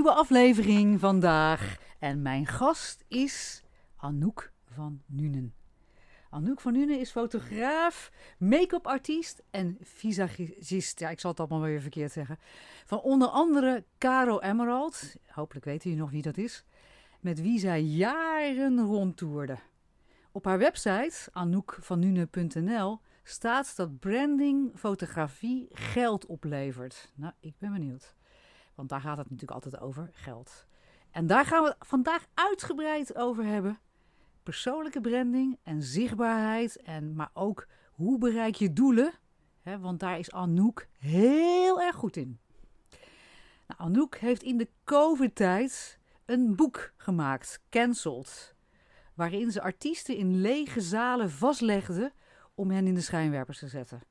Nieuwe aflevering vandaag. En mijn gast is Anouk van Nuenen. Anouk van Nuenen is fotograaf, make-up artiest en visagist. Ja, ik zal het allemaal weer verkeerd zeggen. Van onder andere Caro Emerald. Hopelijk weten jullie nog wie dat is. Met wie zij jaren rondtoerde. Op haar website, anoukvannuenen.nl, staat dat branding fotografie geld oplevert. Nou, ik ben benieuwd. Want daar gaat het natuurlijk altijd over, geld. En daar gaan we het vandaag uitgebreid over hebben. Persoonlijke branding en zichtbaarheid. En, maar ook hoe bereik je doelen. Hè, want daar is Anouk heel erg goed in. Nou, Anouk heeft in de COVID-tijd een boek gemaakt, Cancelled. Waarin ze artiesten in lege zalen vastlegde om hen in de schijnwerpers te zetten.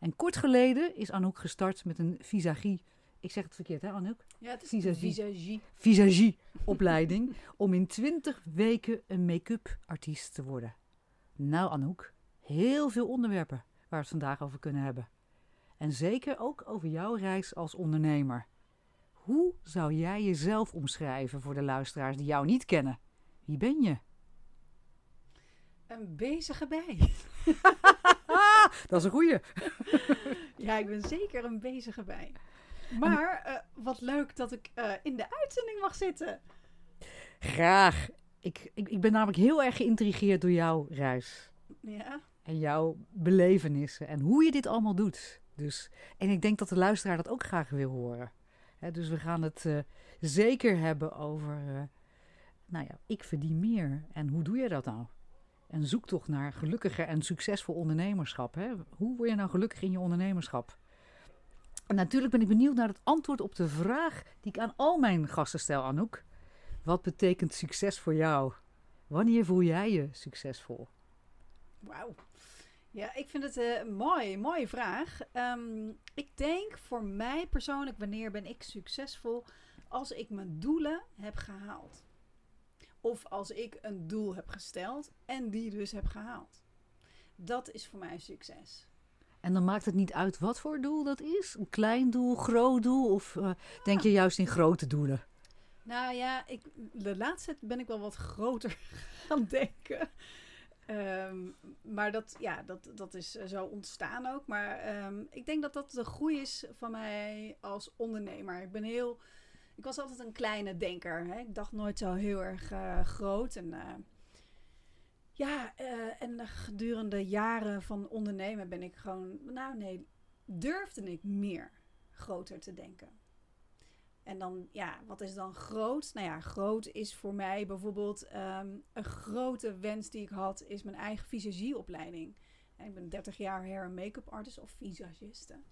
En kort geleden is Anouk gestart met een visagie ik zeg het verkeerd, hè, Anouk? Ja, het is Visagie. visagie. Visagie-opleiding. om in 20 weken een make-up artiest te worden. Nou, Anouk, heel veel onderwerpen waar we het vandaag over kunnen hebben. En zeker ook over jouw reis als ondernemer. Hoe zou jij jezelf omschrijven voor de luisteraars die jou niet kennen? Wie ben je? Een bezige bij. Dat is een goeie. ja, ik ben zeker een bezige bij. Maar eh, wat leuk dat ik eh, in de uitzending mag zitten. Graag. Ik, ik, ik ben namelijk heel erg geïntrigeerd door jouw reis. Ja. En jouw belevenissen. En hoe je dit allemaal doet. Dus, en ik denk dat de luisteraar dat ook graag wil horen. Dus we gaan het eh, zeker hebben over. nou ja, ik verdien meer. En hoe doe je dat nou? En zoek toch naar gelukkiger en succesvol ondernemerschap. Hè? Hoe word je nou gelukkig in je ondernemerschap? En natuurlijk ben ik benieuwd naar het antwoord op de vraag die ik aan al mijn gasten stel, Anouk. Wat betekent succes voor jou? Wanneer voel jij je succesvol? Wauw. Ja, ik vind het eh, een mooi, mooie vraag. Ehm, ik denk voor mij persoonlijk, wanneer ben ik succesvol? Als ik mijn doelen heb gehaald. Of als ik een doel heb gesteld en die dus heb gehaald. Dat is voor mij succes. En dan maakt het niet uit wat voor doel dat is? Een klein doel, groot doel? Of eh, denk je juist in grote doelen? Nou ja, ik, de laatste ben ik wel wat groter gaan denken. Ehm, maar dat, ja, dat, dat is eh, zo ontstaan ook. Maar ehm, ik denk dat dat de groei is van mij als ondernemer. Ik ben heel... Ik was altijd een kleine denker. Hè? Ik dacht nooit zo heel erg eh, groot. En ja, eh, en gedurende jaren van ondernemen ben ik gewoon... Nou nee, durfde ik meer groter te denken. En dan, ja, wat is dan groot? Nou ja, groot is voor mij bijvoorbeeld ehm, een grote wens die ik had, is mijn eigen visagieopleiding. En ik ben 30 jaar hair en make-up artist of visagiste.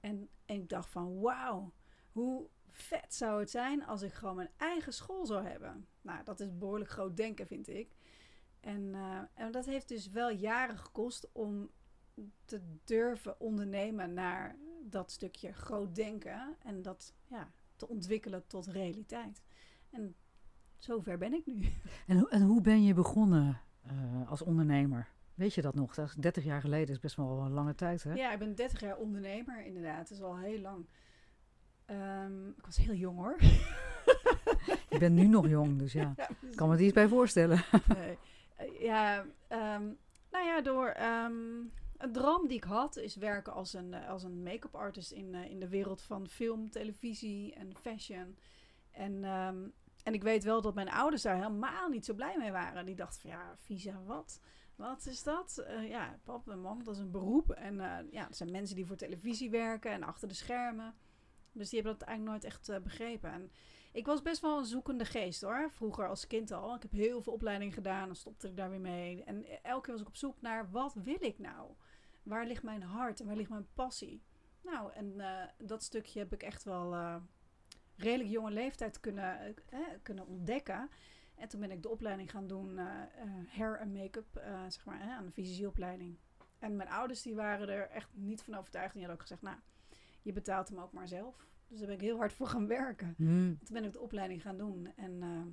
En, en ik dacht van, wauw, hoe vet zou het zijn als ik gewoon mijn eigen school zou hebben. Nou, dat is behoorlijk groot denken, vind ik. En, eh, en dat heeft dus wel jaren gekost om te durven ondernemen naar dat stukje groot denken. En dat, ja, te ontwikkelen tot realiteit. En zover ben ik nu. En, ho- en hoe ben je begonnen eh, als ondernemer? Weet je dat nog? Dat is 30 jaar geleden, is best wel een lange tijd, hè? Ja, ik ben 30 jaar ondernemer, inderdaad. Dat is al heel lang. Ehm, ik was heel jong hoor. Je bent nu nog jong, dus ja. Ja, Ik kan me er iets bij voorstellen. nee. Eh, Ja, ehm, nou ja, door. ehm, een droom die ik had is werken als een, eh, als een make-up artist in, eh, in de wereld van film, televisie en fashion. En, ehm, en ik weet wel dat mijn ouders daar helemaal niet zo blij mee waren. Die dachten van ja, visa, wat? Wat is dat? Ja, pap en mam, dat is een beroep. En ja, het zijn mensen die voor televisie werken en achter de schermen. Dus die hebben dat eigenlijk nooit echt begrepen. En ik was best wel een zoekende geest hoor. Vroeger als kind al. Ik heb heel veel opleidingen gedaan en stopte ik daar weer mee. En elke keer was ik op zoek naar wat wil ik nou? Waar ligt mijn hart en waar ligt mijn passie? Nou, en eh, dat stukje heb ik echt wel eh, redelijk jonge leeftijd kunnen, eh, kunnen ontdekken. En toen ben ik de opleiding gaan doen, hair en make-up, zeg maar, aan de visieopleiding. En mijn ouders die waren er echt niet van overtuigd. En die hadden ook gezegd, nou, je betaalt hem ook maar zelf. Dus daar ben ik heel hard voor gaan werken. Hmm. Toen ben ik de opleiding gaan doen. En eh,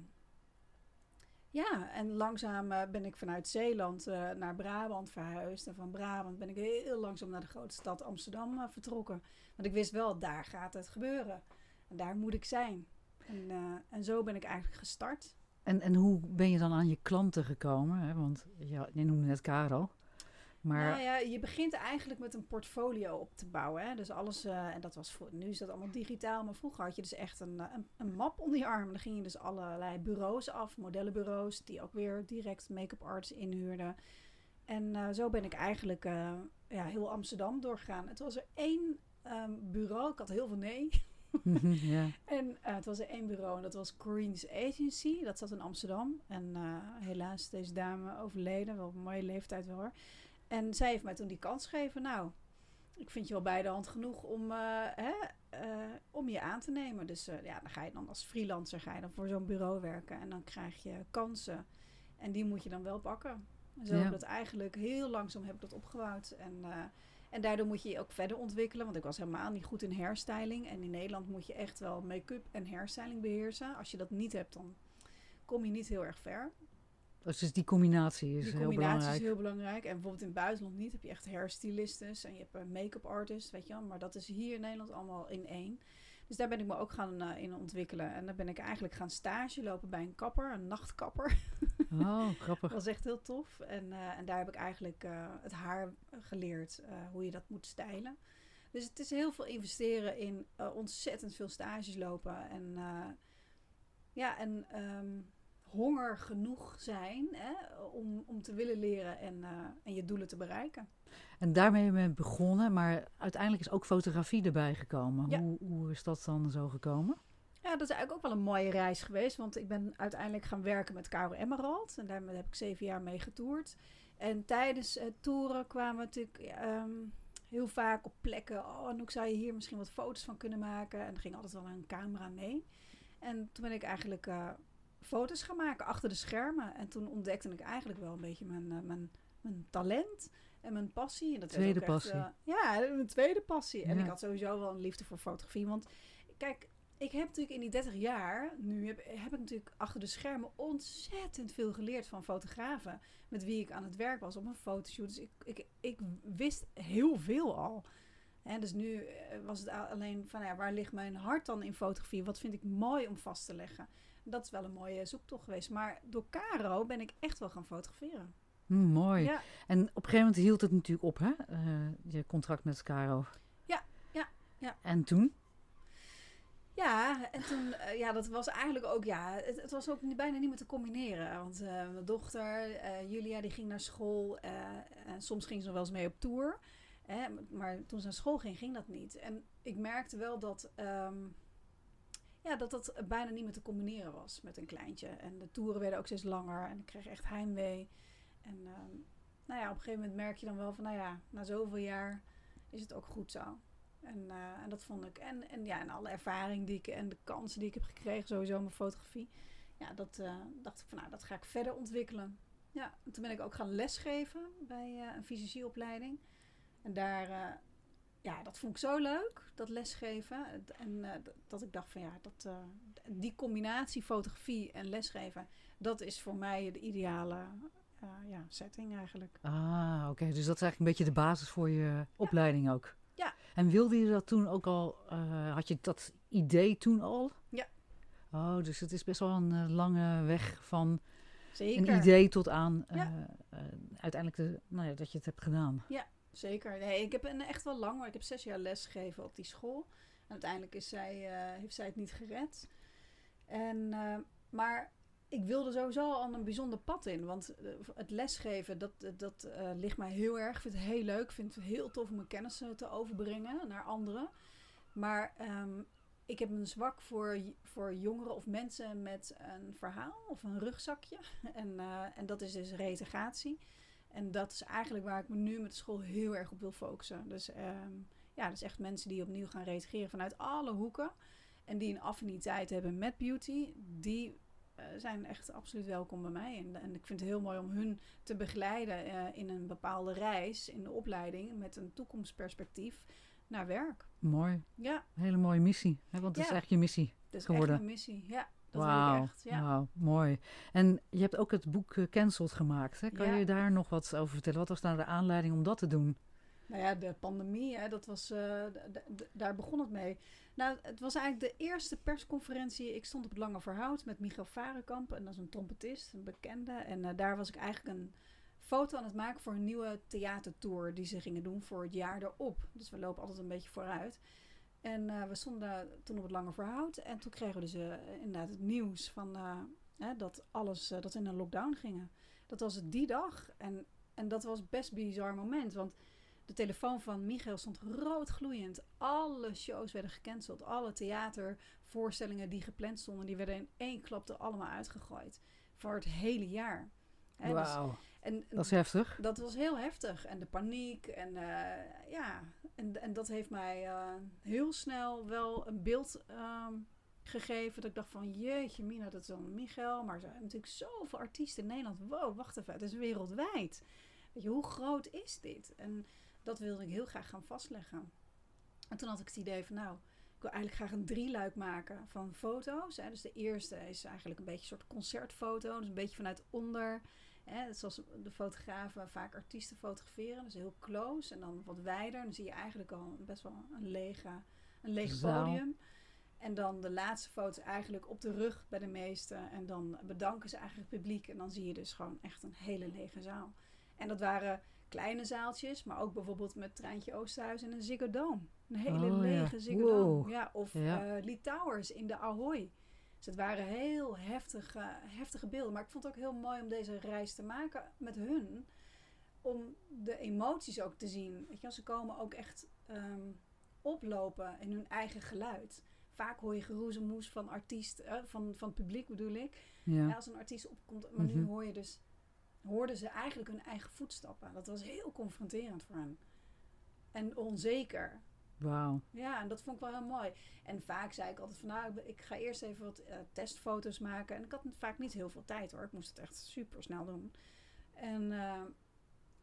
ja, en langzaam eh, ben ik vanuit Zeeland eh, naar Brabant verhuisd. En van Brabant ben ik heel langzaam naar de grote stad Amsterdam eh, vertrokken. Want ik wist wel, daar gaat het gebeuren. En daar moet ik zijn. En, en zo ben ik eigenlijk gestart. En, en hoe ben je dan aan je klanten gekomen? Hè? Want ja, je noemde net Karel. Maar Nou ja, je begint eigenlijk met een portfolio op te bouwen. Hè? Dus alles, eh, en dat was voor, nu is dat allemaal digitaal, maar vroeger had je dus echt een, eh, een, een map onder je arm. Dan ging je dus allerlei bureaus af, modellenbureaus, die ook weer direct make-up arts inhuurden. En eh, zo ben ik eigenlijk ja, heel Amsterdam doorgegaan. Het was er één ehm, bureau, ik had heel veel nee. ja. En het was er één bureau en dat was Coreen's Agency. Dat zat in Amsterdam. En helaas deze dame overleden. Wel op een mooie leeftijd wel hoor. En zij heeft mij toen die kans gegeven. Nou, ik vind je wel bij de hand genoeg om, eh, hè, eh, om je aan te nemen. Dus eh, ja, dan ga je dan als freelancer ga je dan voor zo'n bureau werken. En dan krijg je kansen. En die moet je dan wel pakken. En zo Ja. heb ik dat eigenlijk heel langzaam heb ik dat opgebouwd. En, en daardoor moet je je ook verder ontwikkelen. Want ik was helemaal niet goed in hairstyling. En in Nederland moet je echt wel make-up en hairstyling beheersen. Als je dat niet hebt, dan kom je niet heel erg ver. Dus die combinatie is Die heel combinatie belangrijk. is heel belangrijk. En bijvoorbeeld in het buitenland niet. Heb je echt hairstylistes en je hebt een make-up artist, weet je wel. Maar dat is hier in Nederland allemaal in één. Dus daar ben ik me ook gaan eh, in ontwikkelen. En dan ben ik eigenlijk gaan stage lopen bij een kapper, een nachtkapper. Oh, Dat grappig. was echt heel tof. En, eh, en daar heb ik eigenlijk eh, het haar geleerd, eh, hoe je dat moet stijlen. Dus het is heel veel investeren in eh, ontzettend veel stages lopen. En eh, ja, en ehm, honger genoeg zijn hè, om, om te willen leren en, eh, en je doelen te bereiken. En daarmee ben je begonnen, maar uiteindelijk is ook fotografie erbij gekomen. Ja. Hoe, hoe is dat dan zo gekomen? Ja, dat is eigenlijk ook wel een mooie reis geweest. Want ik ben uiteindelijk gaan werken met Caro Emerald. En daarmee heb ik zeven jaar mee getoerd. En tijdens het toeren kwamen we natuurlijk ehm, heel vaak op plekken. Oh, en ook zou je hier misschien wat foto's van kunnen maken. En er ging altijd wel een camera mee. En toen ben ik eigenlijk eh, foto's gaan maken achter de schermen. En toen ontdekte ik eigenlijk wel een beetje mijn, eh, mijn, mijn talent en mijn passie. En dat Tweede ook echt, passie. eh, ja, mijn tweede passie. En ik had sowieso wel een liefde voor fotografie. Want kijk, ik heb natuurlijk in die 30 jaar, nu heb, heb ik natuurlijk achter de schermen ontzettend veel geleerd van fotografen. Met wie ik aan het werk was op een fotoshoot. Dus ik, ik, ik wist heel veel al. Hè, dus nu eh, was het alleen van ja, waar ligt mijn hart dan in fotografie? Wat vind ik mooi om vast te leggen? Dat is wel een mooie zoektocht geweest. Maar door Caro ben ik echt wel gaan fotograferen. Hm, mooi. Ja, En op een gegeven moment hield het natuurlijk op, hè? Eh, je contract met Caro. Ja, ja, ja. En toen? Ja, en toen, eh, ja, dat was eigenlijk ook, ja, het, het was ook bijna niet meer te combineren. Want mijn dochter, Julia, die ging naar school. en soms ging ze nog wel eens mee op tour. Maar toen ze naar school ging, ging dat niet. En ik merkte wel dat, ehm, ja, dat dat bijna niet meer te combineren was met een kleintje. En de toeren werden ook steeds langer en ik kreeg echt heimwee. En ehm, nou ja, op een gegeven moment merk je dan wel van, nou ja, na zoveel jaar is het ook goed zo. En, eh, en dat vond ik. En, en ja, en alle ervaring die ik en de kansen die ik heb gekregen, sowieso met fotografie. Ja, dat eh, dacht ik van nou, dat ga ik verder ontwikkelen. Ja, en toen ben ik ook gaan lesgeven bij eh, een fysicieopleiding. En daar, eh, ja, dat vond ik zo leuk, dat lesgeven. En eh, dat ik dacht van ja, dat, eh, die combinatie fotografie en lesgeven, dat is voor mij de ideale ja, setting eigenlijk. Ah, oké. Dus dat is eigenlijk een beetje de basis voor je opleiding ook. Ja. En wilde je dat toen ook al, had je dat idee toen al? Ja. Oh, dus het is best wel een lange weg van Zeker. een idee tot aan Ja. uiteindelijk de, nou ja, dat je het hebt gedaan. Zeker. Nee, ik heb een echt wel lang, maar ik heb zes jaar les gegeven op die school. En uiteindelijk is zij, eh, heeft zij het niet gered. En, eh, maar ik wilde sowieso al een bijzonder pad in. Want eh, het lesgeven, dat, dat ligt mij heel erg. Ik vind het heel leuk. Ik vind het heel tof om mijn kennis te overbrengen naar anderen. Maar ehm, ik heb een zwak voor, voor jongeren of mensen met een verhaal of een rugzakje. En, en dat is dus reintegratie. En dat is eigenlijk waar ik me nu met de school heel erg op wil focussen. Dus ehm, ja, dus echt mensen die opnieuw gaan reageren vanuit alle hoeken. En die een affiniteit hebben met beauty. Die eh, zijn echt absoluut welkom bij mij. En, en ik vind het heel mooi om hun te begeleiden eh, in een bepaalde reis in de opleiding. Met een toekomstperspectief naar werk. Mooi. Ja, Een hele mooie missie. Hè? Want het is echt je missie. dat is Geworden. echt een missie. Ja, dat Wauw. echt. Ja. Mooi. En je hebt ook het boek eh, Cancelled gemaakt. Hè? Kan Ja. je daar nog wat over vertellen? Wat was nou de aanleiding om dat te doen? Nou ja, de pandemie, hè, dat was, eh, daar begon het mee. Nou, het was eigenlijk de eerste persconferentie. Ik stond op het Lange Verhoud met Michael Varenkamp. En dat is een trompetist, een bekende. En eh, daar was ik eigenlijk een foto aan het maken voor een nieuwe theatertour die ze gingen doen voor het jaar erop. Dus we lopen altijd een beetje vooruit. En eh, we stonden toen op het Lange Verhoud. En toen kregen we dus eh, inderdaad het nieuws van, eh, hè, dat alles, dat in een lockdown gingen. Dat was het die dag. En, en dat was best bizar moment. Want de telefoon van Michael stond roodgloeiend. Alle shows werden gecanceld. Alle theatervoorstellingen die gepland stonden, die werden in één klap er allemaal uitgegooid. Voor het hele jaar. Dus- Wauw, en dat is heftig. dat was heel heftig. En de paniek. En eh, ja, en, en dat heeft mij eh, heel snel wel een beeld ehm, gegeven. Dat ik dacht van, jeetje Mina, dat is dan Michael. Maar er zijn natuurlijk zoveel artiesten in Nederland. Wow, wacht even, het is wereldwijd. Weet je, hoe groot is dit? En dat wilde ik heel graag gaan vastleggen. En toen had ik het idee van, nou, ik wil eigenlijk graag een drieluik maken van foto's. Hè. Dus de eerste is eigenlijk een beetje een soort concertfoto. Dus een beetje vanuit onder. Hè, zoals de fotografen vaak artiesten fotograferen. Dus heel close en dan wat wijder. Dan zie je eigenlijk al best wel een, lege, een leeg podium. En dan de laatste foto eigenlijk op de rug bij de meesten. En dan bedanken ze eigenlijk het publiek. En dan zie je dus gewoon echt een hele lege zaal. En dat waren kleine zaaltjes, maar ook bijvoorbeeld met Treintje Oosterhuis en een Ziggo Dome. Een hele Oh, ja. lege Ziggo Wow. Dome. Ja, of Ja. eh, Lee Towers in de Ahoy. Dus het waren heel heftige, heftige beelden. Maar ik vond het ook heel mooi om deze reis te maken met hun. Om de emoties ook te zien. Weet je, ze komen ook echt ehm, oplopen in hun eigen geluid. Vaak hoor je geroezemoes van artiest, eh, van, van het publiek bedoel ik. Ja. Ja, als een artiest opkomt. Maar nu Mhm. hoor je dus, hoorden ze eigenlijk hun eigen voetstappen. Dat was heel confronterend voor hen. En onzeker. Wauw. Ja, en dat vond ik wel heel mooi. En vaak zei ik altijd van nou, ik ga eerst even wat eh, testfoto's maken. En ik had vaak niet heel veel tijd hoor. Ik moest het echt super snel doen. En, eh,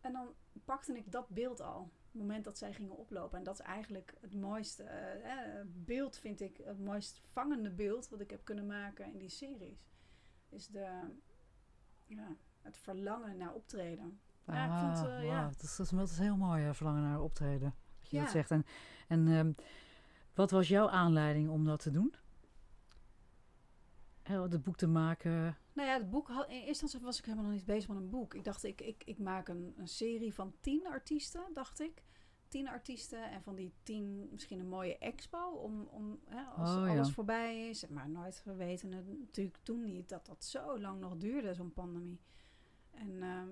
en dan pakte ik dat beeld al. Het moment dat zij gingen oplopen. En dat is eigenlijk het mooiste eh, beeld, vind ik. Het mooist vangende beeld wat ik heb kunnen maken in die series. Is de, ja, het verlangen naar optreden. Ja, ik vond, Ah, ja. Dat, is, dat, is, dat is heel mooi, hè, verlangen naar optreden. Dat je Ja. dat zegt. En, en ehm, wat was jouw aanleiding om dat te doen? Heel het boek te maken. Nou ja, het boek had, in eerste instantie was ik helemaal nog niet bezig met een boek. Ik dacht, ik, ik, ik maak een, een serie van tien artiesten, dacht ik. Tien artiesten en van die tien misschien een mooie expo. Om, om hè, als Oh, ja. alles voorbij is. Maar nooit geweten, het natuurlijk toen niet, dat dat zo lang nog duurde, zo'n pandemie. En ehm,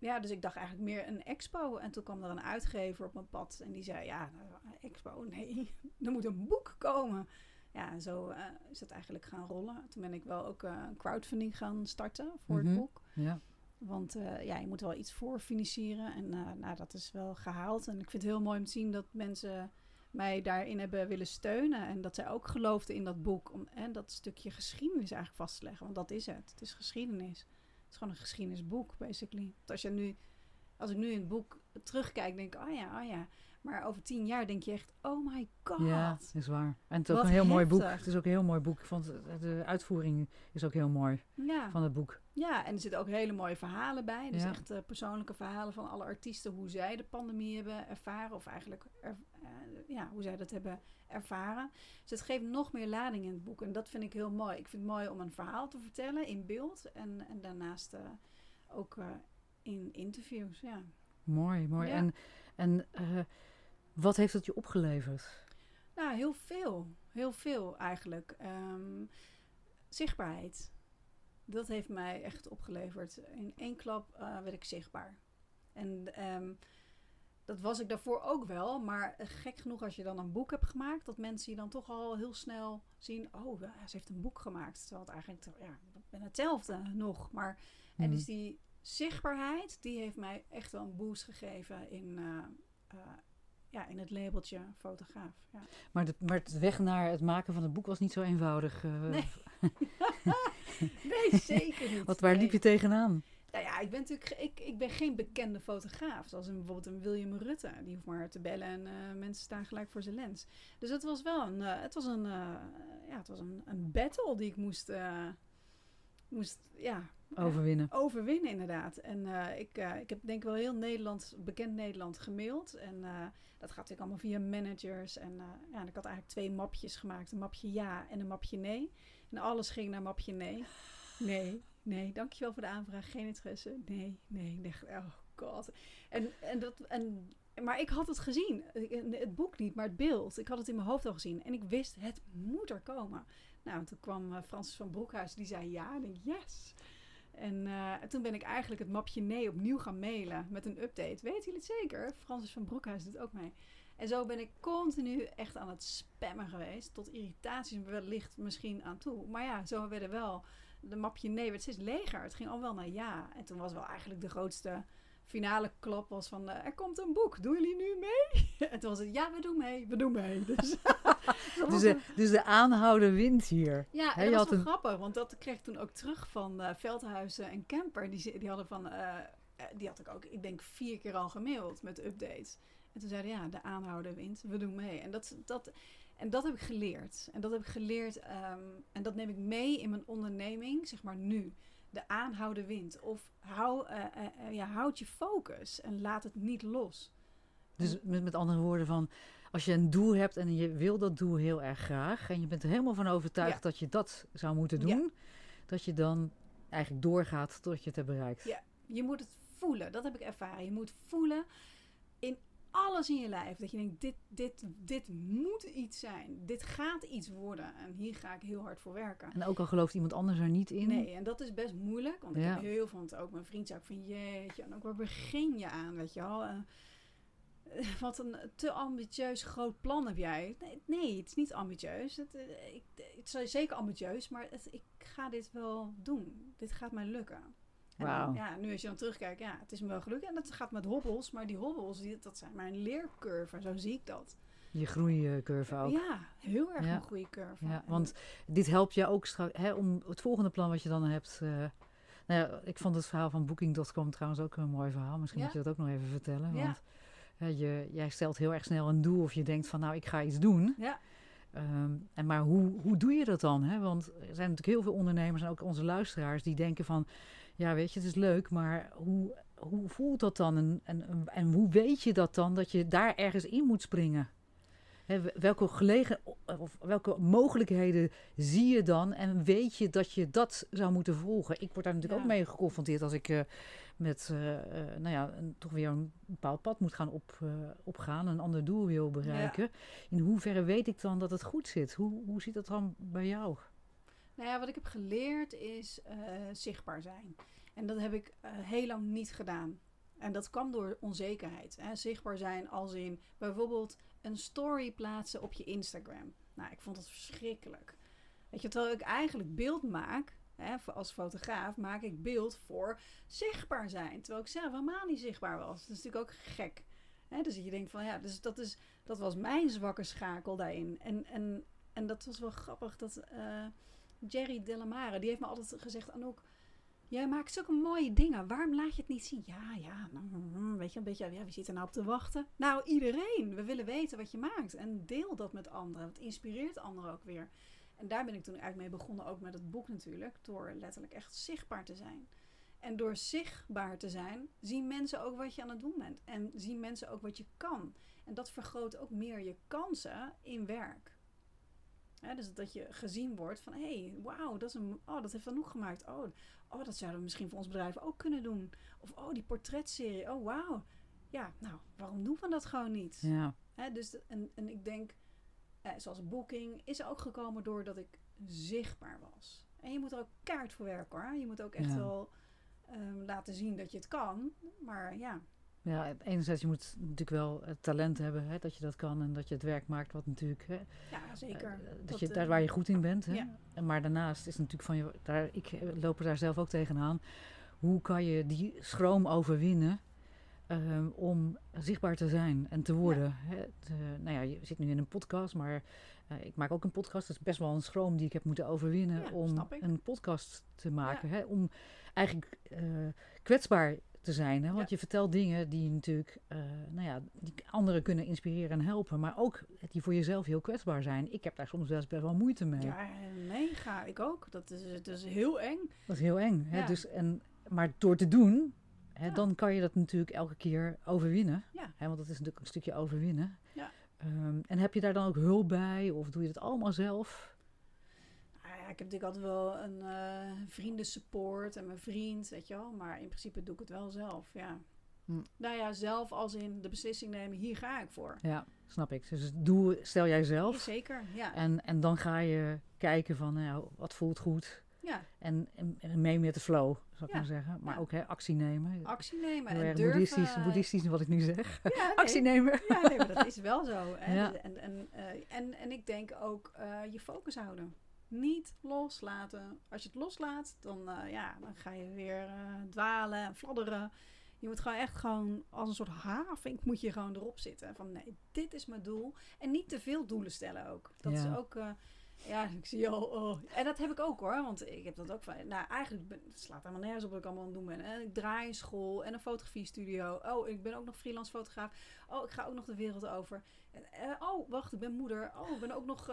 ja, dus ik dacht eigenlijk meer een expo. En toen kwam er een uitgever op mijn pad en die zei, ja, een expo, nee, er moet een boek komen. Ja, en zo eh, is het eigenlijk gaan rollen. Toen ben ik wel ook eh, een crowdfunding gaan starten voor Mhm. het boek. Ja. Want eh, ja, je moet wel iets voor financieren. En eh, nou, dat is wel gehaald. En ik vind het heel mooi om te zien dat mensen mij daarin hebben willen steunen. En dat zij ook geloofden in dat boek. Om en dat stukje geschiedenis eigenlijk vast te leggen. Want dat is het. Het is geschiedenis. Het is gewoon een geschiedenisboek, basically. Want als, je nu, als ik nu in het boek terugkijk, denk ik, oh ja, oh ja. Maar over tien jaar denk je echt, oh my god. ja, is waar. En het is ook een heel mooi boek. Het is ook een heel mooi boek. Ik vond de uitvoering is ook heel mooi Ja. van het boek. Ja, en er zitten ook hele mooie verhalen bij. Dus Ja. echt eh, persoonlijke verhalen van alle artiesten. Hoe zij de pandemie hebben ervaren. Of eigenlijk er- eh, ja, hoe zij dat hebben ervaren. Dus het geeft nog meer lading in het boek. En dat vind ik heel mooi. Ik vind het mooi om een verhaal te vertellen in beeld. En, en daarnaast eh, ook in interviews. Ja. Mooi, mooi. Ja. En En wat heeft het je opgeleverd? Nou, heel veel. Heel veel eigenlijk. Ehm, zichtbaarheid. Dat heeft mij echt opgeleverd. In één klap eh, werd ik zichtbaar. En ehm, dat was ik daarvoor ook wel. Maar gek genoeg als je dan een boek hebt gemaakt, dat mensen je dan toch al heel snel zien. Oh, ja, ze heeft een boek gemaakt. Terwijl het eigenlijk, ja, ik ben hetzelfde nog. Maar, En Mhm. dus die zichtbaarheid, die heeft mij echt wel een boost gegeven in, eh, eh, ja, in het labeltje fotograaf. Ja. Maar de, maar het weg naar het maken van het boek was niet zo eenvoudig. Nee. Nee, zeker niet. Wat, waar Nee. liep je tegenaan? Nou ja, ik ben natuurlijk ik, ik ben geen bekende fotograaf. Zoals een, bijvoorbeeld een William Rutte. Die hoeft maar te bellen en eh, mensen staan gelijk voor zijn lens. Dus het was wel een, eh, het was een, eh, ja, het was een, een battle die ik moest, moest ja, Overwinnen. overwinnen inderdaad. En ik, ik heb denk ik wel heel Nederland, bekend Nederland gemaild. En dat gaat natuurlijk allemaal via managers. En ja, en ik had eigenlijk twee mapjes gemaakt. Een mapje ja en een mapje nee. En alles ging naar mapje nee. Nee, nee, dankjewel voor de aanvraag. Geen interesse. Nee, nee, nee. Oh god. En, en dat, en, maar ik had het gezien. Het boek niet, maar het beeld. Ik had het in mijn hoofd al gezien. En ik wist, het moet er komen. Nou, en toen kwam eh, Francis van Broekhuis. Die zei ja. En ik yes. En eh, toen ben ik eigenlijk het mapje nee opnieuw gaan mailen met een update. Weten jullie het zeker? Francis van Broekhuis doet ook mee. En zo ben ik continu echt aan het spammen geweest. Tot irritaties wellicht misschien aan toe. Maar ja, zo werden wel... De mapje nee werd steeds leger. Het ging al wel naar ja. En toen was wel eigenlijk de grootste finale klap was van... eh, er komt een boek, doen jullie nu mee? en toen was het ja, we doen mee, we doen mee. Dus, Dus de, dus de aanhouden wint hier. ja, je dat was wel een- grappig, want dat kreeg ik toen ook terug van eh Veldhuizen en Kemper. Die, die hadden van, eh, die had ik ook, ik denk vier keer al gemaild met updates. En toen zeiden ja, de aanhouder wint, we doen mee. En dat, dat, en dat heb ik geleerd. En dat heb ik geleerd ehm, en dat neem ik mee in mijn onderneming, zeg maar nu. De aanhouden wint. Of hou, eh, eh, eh, ja, houd je focus en laat het niet los. Dus met, met andere woorden van... Als je een doel hebt en je wil dat doel heel erg graag... en je bent er helemaal van overtuigd Ja. dat je dat zou moeten Ja. doen... dat je dan eigenlijk doorgaat tot je het hebt bereikt. Ja. Je moet het voelen, dat heb ik ervaren. Je moet voelen alles in je lijf. Dat je denkt, dit, dit, dit moet iets zijn. Dit gaat iets worden. En hier ga ik heel hard voor werken. En ook al gelooft iemand anders er niet in... Nee, en dat is best moeilijk. Want ik Ja. heb heel veel, want ook mijn vriend zei ook van, jeetje, en ook waar begin je aan, weet je wel. Eh, wat een te ambitieus groot plan heb jij. Nee, nee het is niet ambitieus. Het, eh, ik, het is zeker ambitieus, maar het, ik ga dit wel doen. Dit gaat mij lukken. En dan, Wauw. ja, nu als je dan terugkijkt, ja, het is me wel gelukt. En dat gaat met hobbels, maar die hobbels, die, dat zijn mijn leercurve. Zo zie ik dat. Je groeicurve ook. Ja, heel erg Ja. een goede curve. Ja, want dit helpt je ook straks hè, om het volgende plan wat je dan hebt. eh, nou ja, ik vond het verhaal van Booking.com trouwens ook een mooi verhaal. Misschien Ja. moet je dat ook nog even vertellen. Ja. Want je, jij stelt heel erg snel een doel of je denkt van nou ik ga iets doen. Ja. Ehm, en maar hoe, hoe doe je dat dan? Hè? Want er zijn natuurlijk heel veel ondernemers en ook onze luisteraars die denken van ja weet je het is leuk, maar hoe, hoe voelt dat dan? En, en, en hoe weet je dat dan dat je daar ergens in moet springen? Welke, gelegen, of welke mogelijkheden zie je dan en weet je dat je dat zou moeten volgen? Ik word daar natuurlijk Ja. ook mee geconfronteerd als ik eh, met eh, eh, nou ja, een, toch weer een bepaald pad moet gaan op, opgaan, een ander doel wil bereiken. In hoeverre weet ik dan dat het goed zit? Hoe, hoe zit dat dan bij jou? Nou ja, wat ik heb geleerd is eh, zichtbaar zijn. En dat heb ik eh, heel lang niet gedaan. En dat kwam door onzekerheid. Hè. Zichtbaar zijn als in bijvoorbeeld een story plaatsen op je Instagram. Nou, ik vond dat verschrikkelijk. Weet je, terwijl ik eigenlijk beeld maak, hè, als fotograaf, maak ik beeld voor zichtbaar zijn. Terwijl ik zelf helemaal niet zichtbaar was. Dat is natuurlijk ook gek. Hè, dus je denkt van ja, dus dat, is, dat was mijn zwakke schakel daarin. En, en, en dat was wel grappig dat eh, Jerry Delamare, die heeft me altijd gezegd, Anouk, jij maakt zulke mooie dingen. Waarom laat je het niet zien? Ja, ja, nou, mm, weet je, een beetje, ja, wie zit er nou op te wachten? Nou, iedereen. We willen weten wat je maakt. En deel dat met anderen. Het inspireert anderen ook weer. En daar ben ik toen eigenlijk mee begonnen, ook met het boek natuurlijk, door letterlijk echt zichtbaar te zijn. En door zichtbaar te zijn, zien mensen ook wat je aan het doen bent. En zien mensen ook wat je kan. En dat vergroot ook meer je kansen in werk. Dus dat je gezien wordt van, hé, hey, wauw, dat, is een, oh, dat heeft Anouk gemaakt. Oh, oh, dat zouden we misschien voor ons bedrijf ook kunnen doen. Of, oh, die portretserie, oh, wauw. ja, nou, waarom doen we dat gewoon niet? Ja. Hè, dus, en, en ik denk, eh, zoals Booking is ook gekomen doordat ik zichtbaar was. En je moet er ook kaart voor werken hoor. Je moet ook echt Ja. wel ehm, laten zien dat je het kan. Maar ja, Ja, enerzijds, je moet natuurlijk wel het talent hebben hè, dat je dat kan en dat je het werk maakt wat natuurlijk, hè, ja zeker. eh, dat, Dat, je, eh, daar waar je goed in bent. Hè. ja. Maar daarnaast is natuurlijk van je, daar, ik eh, loop er daar zelf ook tegenaan. Hoe kan je die schroom overwinnen ehm, om zichtbaar te zijn en te worden? Hè? Eh, nou ja, je zit nu in een podcast, maar eh, ik maak ook een podcast. Dat is best wel een schroom die ik heb moeten overwinnen Ja, om een podcast te maken. Hè? Om eigenlijk eh, kwetsbaar te zijn. Hè? Want Ja. je vertelt dingen die natuurlijk, eh, nou ja, die anderen kunnen inspireren en helpen. Maar ook die voor jezelf heel kwetsbaar zijn. Ik heb daar soms best, best wel moeite mee. Ja, mega. Ik ook. Dat is, het is heel eng. Dat is heel eng. Hè? Ja. Dus, en, maar door te doen, hè, Ja. dan kan je dat natuurlijk elke keer overwinnen. Ja. Hè? Want dat is natuurlijk een stukje overwinnen. Ja. Ehm, en heb je daar dan ook hulp bij? Of doe je dat allemaal zelf? Nou ja, ik heb natuurlijk altijd wel een eh vriendensupport en mijn vriend, weet je wel. Maar in principe doe ik het wel zelf, ja. Hm. Nou ja, zelf als in de beslissing nemen, hier ga ik voor. Ja, snap ik. Dus doe, stel jij zelf. Zeker, ja. En, en dan ga je kijken van, nou, wat voelt goed? ja. En, en, en mee met de flow, zou ik Ja. maar zeggen. Maar Ja. ook hè, actie nemen. Actie nemen Heel en durven. boeddhistisch, boeddhistisch wat ik nu zeg. Nee. actie nemen. Ja, nee, maar dat is wel zo. Ja. En, en, eh, en, en ik denk ook eh, je focus houden. Niet loslaten. Als je het loslaat, dan, eh, ja, dan ga je weer eh, dwalen en fladderen. Je moet gewoon echt gewoon als een soort havink moet je gewoon erop zitten. Van nee, dit is mijn doel. En niet te veel doelen stellen ook. Dat Ja. is ook... eh, ja, ik zie al. Oh. En dat heb ik ook hoor. Want ik heb dat ook van. Nou, eigenlijk ben, het slaat helemaal nergens op wat ik allemaal aan het doen ben. Ik draai een school en een fotografiestudio. Oh, ik ben ook nog freelance fotograaf. Oh, ik ga ook nog de wereld over. En, oh, wacht, ik ben moeder. Oh, ik ben ook nog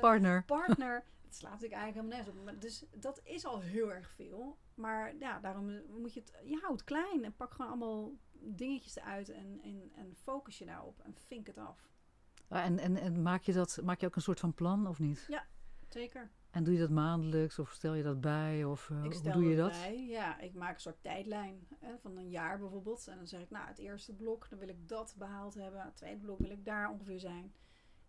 Partner. partner. Het slaat natuurlijk eigenlijk helemaal nergens op. Maar Dus dat is al heel erg veel. Maar ja, daarom moet je het... Je houdt klein en pak gewoon allemaal dingetjes eruit en, en, en focus je daarop en vink het af. Ah, En, en, en maak, je dat, maak je ook een soort van plan of niet? Zeker. En doe je dat maandelijks of stel je dat bij? Of eh, Ik hoe doe je het dat? bij. Ja, ik maak een soort tijdlijn hè, van een jaar bijvoorbeeld. En dan zeg ik, nou, het eerste blok, dan wil ik dat behaald hebben. Het tweede blok wil ik daar ongeveer zijn.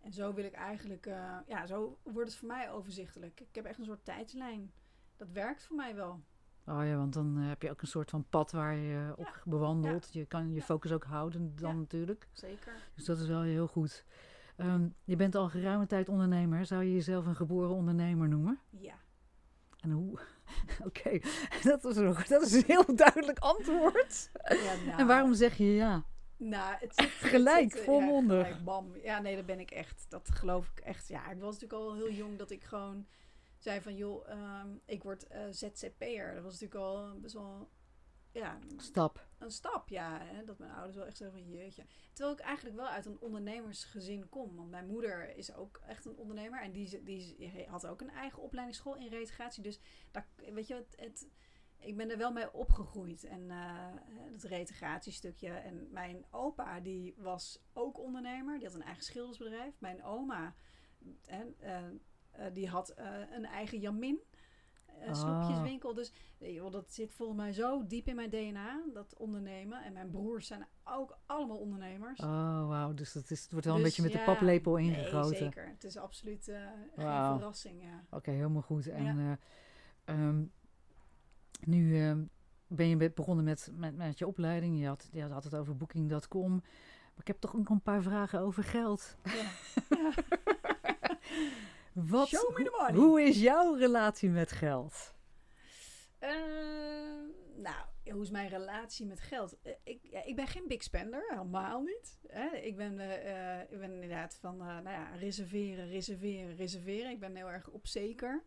En zo wil ik eigenlijk, eh, ja, zo wordt het voor mij overzichtelijk. Ik heb echt een soort tijdslijn. Dat werkt voor mij wel. Oh ja, want dan eh, heb je ook een soort van pad waar je op bewandelt. Je kan je Ja. focus ook houden dan natuurlijk. Zeker. Dus dat is wel heel goed. Ehm, je bent al geruime tijd ondernemer. Zou je jezelf een geboren ondernemer noemen? Ja. En hoe? Oké, dat, nog- dat is een heel duidelijk antwoord. ja nou, En waarom zeg je ja? Nou, het zit, Gelijk, het zit, volmondig. Ja, gelijk, bam. Ja, nee, dat ben ik echt. Dat geloof ik echt. Ja, ik was natuurlijk al heel jong dat ik gewoon zei van... joh, ehm, ik word eh, ZZP'er. Dat was natuurlijk al best wel... Ja, Stap. een stap, ja. Hè, dat mijn ouders wel echt zeggen van jeetje. Terwijl ik eigenlijk wel uit een ondernemersgezin kom. Want mijn moeder is ook echt een ondernemer. En die, die had ook een eigen opleidingsschool in reintegratie. Dus daar, weet je, het, het, ik ben er wel mee opgegroeid. En eh het reintegratiestukje. En mijn opa, die was ook ondernemer. Die had een eigen schildersbedrijf. Mijn oma, eh, eh, die had een eigen Jamin. Ah. snoepjeswinkel. Dus joh, dat zit volgens mij zo diep in mijn DNA, dat ondernemen. En mijn broers zijn ook allemaal ondernemers. Oh, wauw. Dus dat is, het wordt wel een Dus beetje met ja, de paplepel Nee, ingegoten. zeker. Het is absoluut eh, geen verrassing, ja. Oké, helemaal goed. En Ja. eh, ehm, nu ehm, ben je be- begonnen met, met, met je opleiding. Je had, je had het over booking.com. Maar ik heb toch ook een paar vragen over geld. ja. ja. Wat, Show me the hoe- money. Hoe is jouw relatie met geld? Eh, nou, hoe is mijn relatie met geld? Eh, ik, ja, ik ben geen big spender, helemaal niet. Hè? Ik, ben, eh, eh, ik ben inderdaad van, nou ja, reserveren, reserveren, reserveren. Ik ben heel erg op zeker.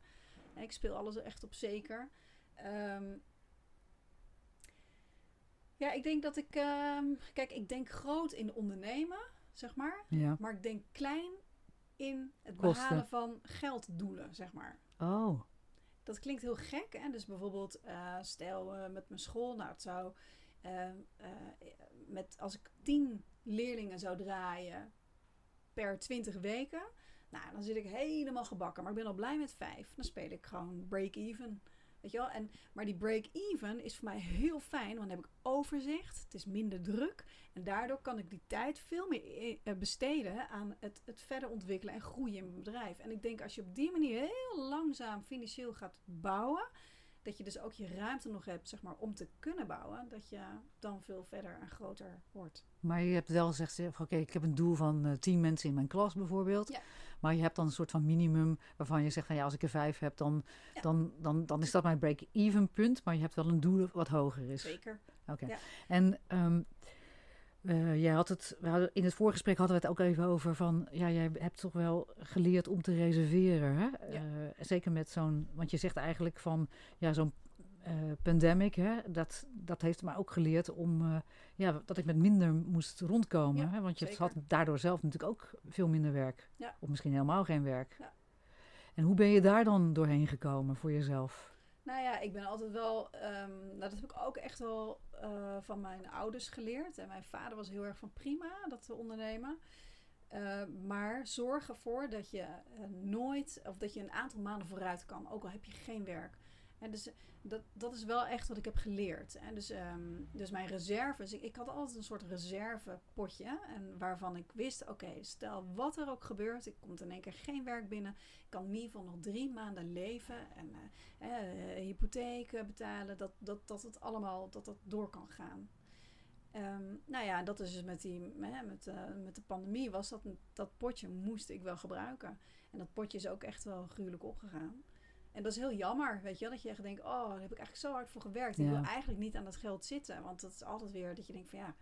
Ik speel alles echt op zeker. Ehm, ja, ik denk dat ik... ehm, kijk, ik denk groot in ondernemen, zeg maar. Ja. Maar ik denk klein in het Kosten. behalen van gelddoelen, zeg maar. Oh, Dat klinkt heel gek. Hè? Dus bijvoorbeeld, eh, stel eh, met mijn school, nou het zou, eh, eh, met, als ik tien leerlingen zou draaien per 20 weken, nou dan zit ik helemaal gebakken. Maar ik ben al blij met vijf. Dan speel ik gewoon break-even. Weet je wel? En, maar die break-even is voor mij heel fijn, want dan heb ik overzicht. Het is minder druk. En daardoor kan ik die tijd veel meer eh, besteden aan het, het verder ontwikkelen en groeien in mijn bedrijf. En ik denk als je op die manier heel langzaam financieel gaat bouwen, dat je dus ook je ruimte nog hebt zeg maar, om te kunnen bouwen, dat je dan veel verder en groter wordt. Maar je hebt wel gezegd, zeg, oké, ik heb een doel van eh, tien mensen in mijn klas bijvoorbeeld. Ja. Maar je hebt dan een soort van minimum waarvan je zegt, van, ja, als ik er vijf heb, dan, Ja. dan, dan, dan is dat mijn break-even punt. Maar je hebt wel een doel wat hoger is. Zeker. Oké. Ja. En eh, jij had het, we hadden, in het voorgesprek hadden we het ook even over van, ja, jij hebt toch wel geleerd om te reserveren. Hè? Ja. Eh, zeker met zo'n, want je zegt eigenlijk van, ja, zo'n eh, pandemic, hè, dat, dat heeft me ook geleerd om, eh, ja, dat ik met minder moest rondkomen. Ja, hè? Want je zeker. had daardoor zelf natuurlijk ook veel minder werk. Ja. Of misschien helemaal geen werk. Ja. En hoe ben je daar dan doorheen gekomen voor jezelf? Nou ja, ik ben altijd wel. ehm, nou, dat heb ik ook echt wel eh, van mijn ouders geleerd. En mijn vader was heel erg van prima dat te ondernemen. Maar zorg ervoor dat je nooit, of dat je een aantal maanden vooruit kan, ook al heb je geen werk. Dus dat, dat is wel echt wat ik heb geleerd. Dus, ehm, dus mijn reserves, ik, had altijd een soort reservepotje. En waarvan ik wist, oké, stel wat er ook gebeurt, ik komt in één keer geen werk binnen. Ik kan in ieder geval nog drie maanden leven. En eh, eh, hypotheek eh, betalen, dat, dat, dat het allemaal dat dat door kan gaan. Ehm, nou ja, dat is dus met, die, met, eh, met de pandemie was dat, dat potje moest ik wel gebruiken. En dat potje is ook echt wel gruwelijk opgegaan. En dat is heel jammer, weet je wel, dat je echt denkt, oh, daar heb ik eigenlijk zo hard voor gewerkt. Ik Ja. wil eigenlijk niet aan dat geld zitten, want het is altijd weer dat je denkt van ja,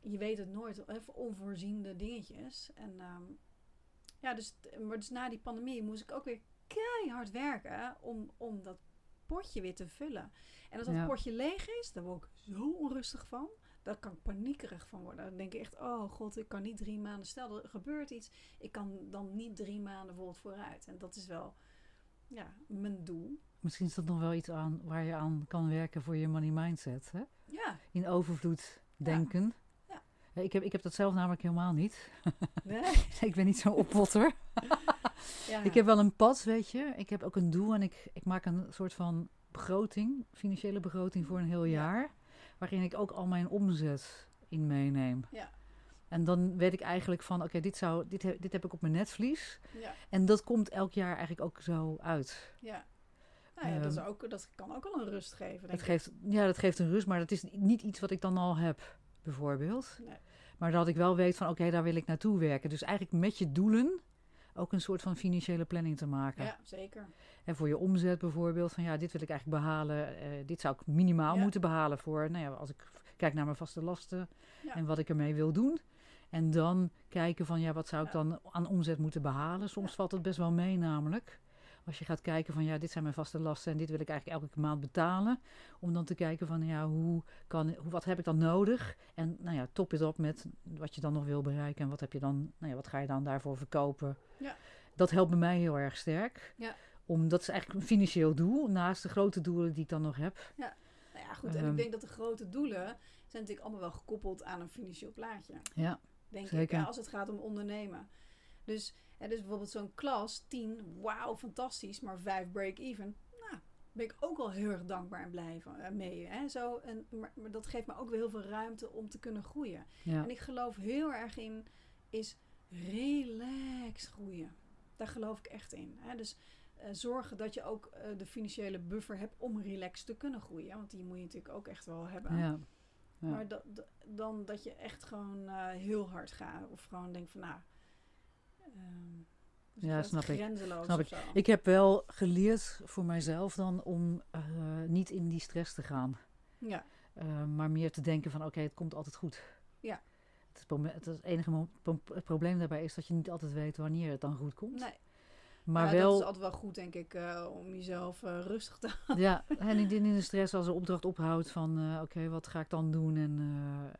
je weet het nooit, even onvoorziende dingetjes. En ehm, ja, dus, maar dus na die pandemie moest ik ook weer keihard werken om, om dat potje weer te vullen. En als dat Ja. potje leeg is, daar word ik zo onrustig van. Daar kan ik paniekerig van worden. Dan denk ik echt, oh god, ik kan niet drie maanden. Stel, er gebeurt iets. Ik kan dan niet drie maanden bijvoorbeeld vooruit. En dat is wel, ja, mijn doel. Misschien is dat nog wel iets aan waar je aan kan werken voor je money mindset. Hè? Ja, In overvloed denken. Ja. Ja, Ik, heb, ik heb dat zelf namelijk helemaal niet. nee. ik ben niet zo'n oppotter. Ja. Ik heb wel een pad, weet je. Ik heb ook een doel en ik, ik maak een soort van begroting, financiële begroting voor een heel Ja. jaar. Waarin ik ook al mijn omzet in meeneem. Ja. En dan weet ik eigenlijk van, oké, dit dit, dit, he- dit heb ik op mijn netvlies. Ja, En dat komt elk jaar eigenlijk ook zo uit. ja. Nou ja, dat, is Ehm, ook, dat kan ook al een rust geven, denk Dat ik. geeft, ja, dat geeft een rust, maar dat is niet iets wat ik dan al heb, bijvoorbeeld. Nee. Maar dat ik wel weet van, oké, daar wil ik naartoe werken. Dus eigenlijk met je doelen ook een soort van financiële planning te maken. Ja, zeker. En voor je omzet bijvoorbeeld, van ja, dit wil ik eigenlijk behalen. eh, dit zou ik minimaal Ja. moeten behalen voor, nou ja, als ik kijk naar mijn vaste lasten Ja. en wat ik ermee wil doen. En dan kijken van, ja, wat zou ik Ja. dan aan omzet moeten behalen? Soms Ja. valt het best wel mee namelijk. Als je gaat kijken van, ja, dit zijn mijn vaste lasten en dit wil ik eigenlijk elke maand betalen. Om dan te kijken van, ja, hoe kan, hoe, wat heb ik dan nodig? En nou ja, top het op met wat je dan nog wil bereiken. En wat heb je dan, nou ja, wat ga je dan daarvoor verkopen? Ja. Dat helpt bij mij heel erg sterk. Ja. Om, dat is eigenlijk een financieel doel, naast de grote doelen die ik dan nog heb. Nou ja, goed. En Ehm. ik denk dat de grote doelen zijn natuurlijk allemaal wel gekoppeld aan een financieel plaatje. Ja, Denk ik, Zeker. ja, als het gaat om ondernemen. Dus, hè, dus bijvoorbeeld zo'n klas, 10, wauw, fantastisch, maar 5 break-even. Nou, ben ik ook al heel erg dankbaar en blij van, eh, mee. Hè? Zo, en, maar, maar dat geeft me ook weer heel veel ruimte om te kunnen groeien. ja. En ik geloof heel erg in, is relax groeien. Daar geloof ik echt in. Hè? Dus eh, zorgen dat je ook eh, de financiële buffer hebt om relaxed te kunnen groeien. Want die moet je natuurlijk ook echt wel hebben. ja. Ja. Maar dat, dan dat je echt gewoon eh, heel hard gaat. Of gewoon denkt van nou... zeg Ja, snap ik. Grenzeloos Snap ik. Ik heb wel geleerd voor mijzelf dan om eh, niet in die stress te gaan. Ja, Eh, maar meer te denken van oké, het komt altijd goed. Ja. Het, het, enige pro- probleem daarbij is dat je niet altijd weet wanneer het dan goed komt. nee. Maar Ja, wel, dat is altijd wel goed, denk ik, eh, om jezelf eh, rustig te houden. ja, en in de stress als een opdracht ophoudt van eh, oké, wat ga ik dan doen en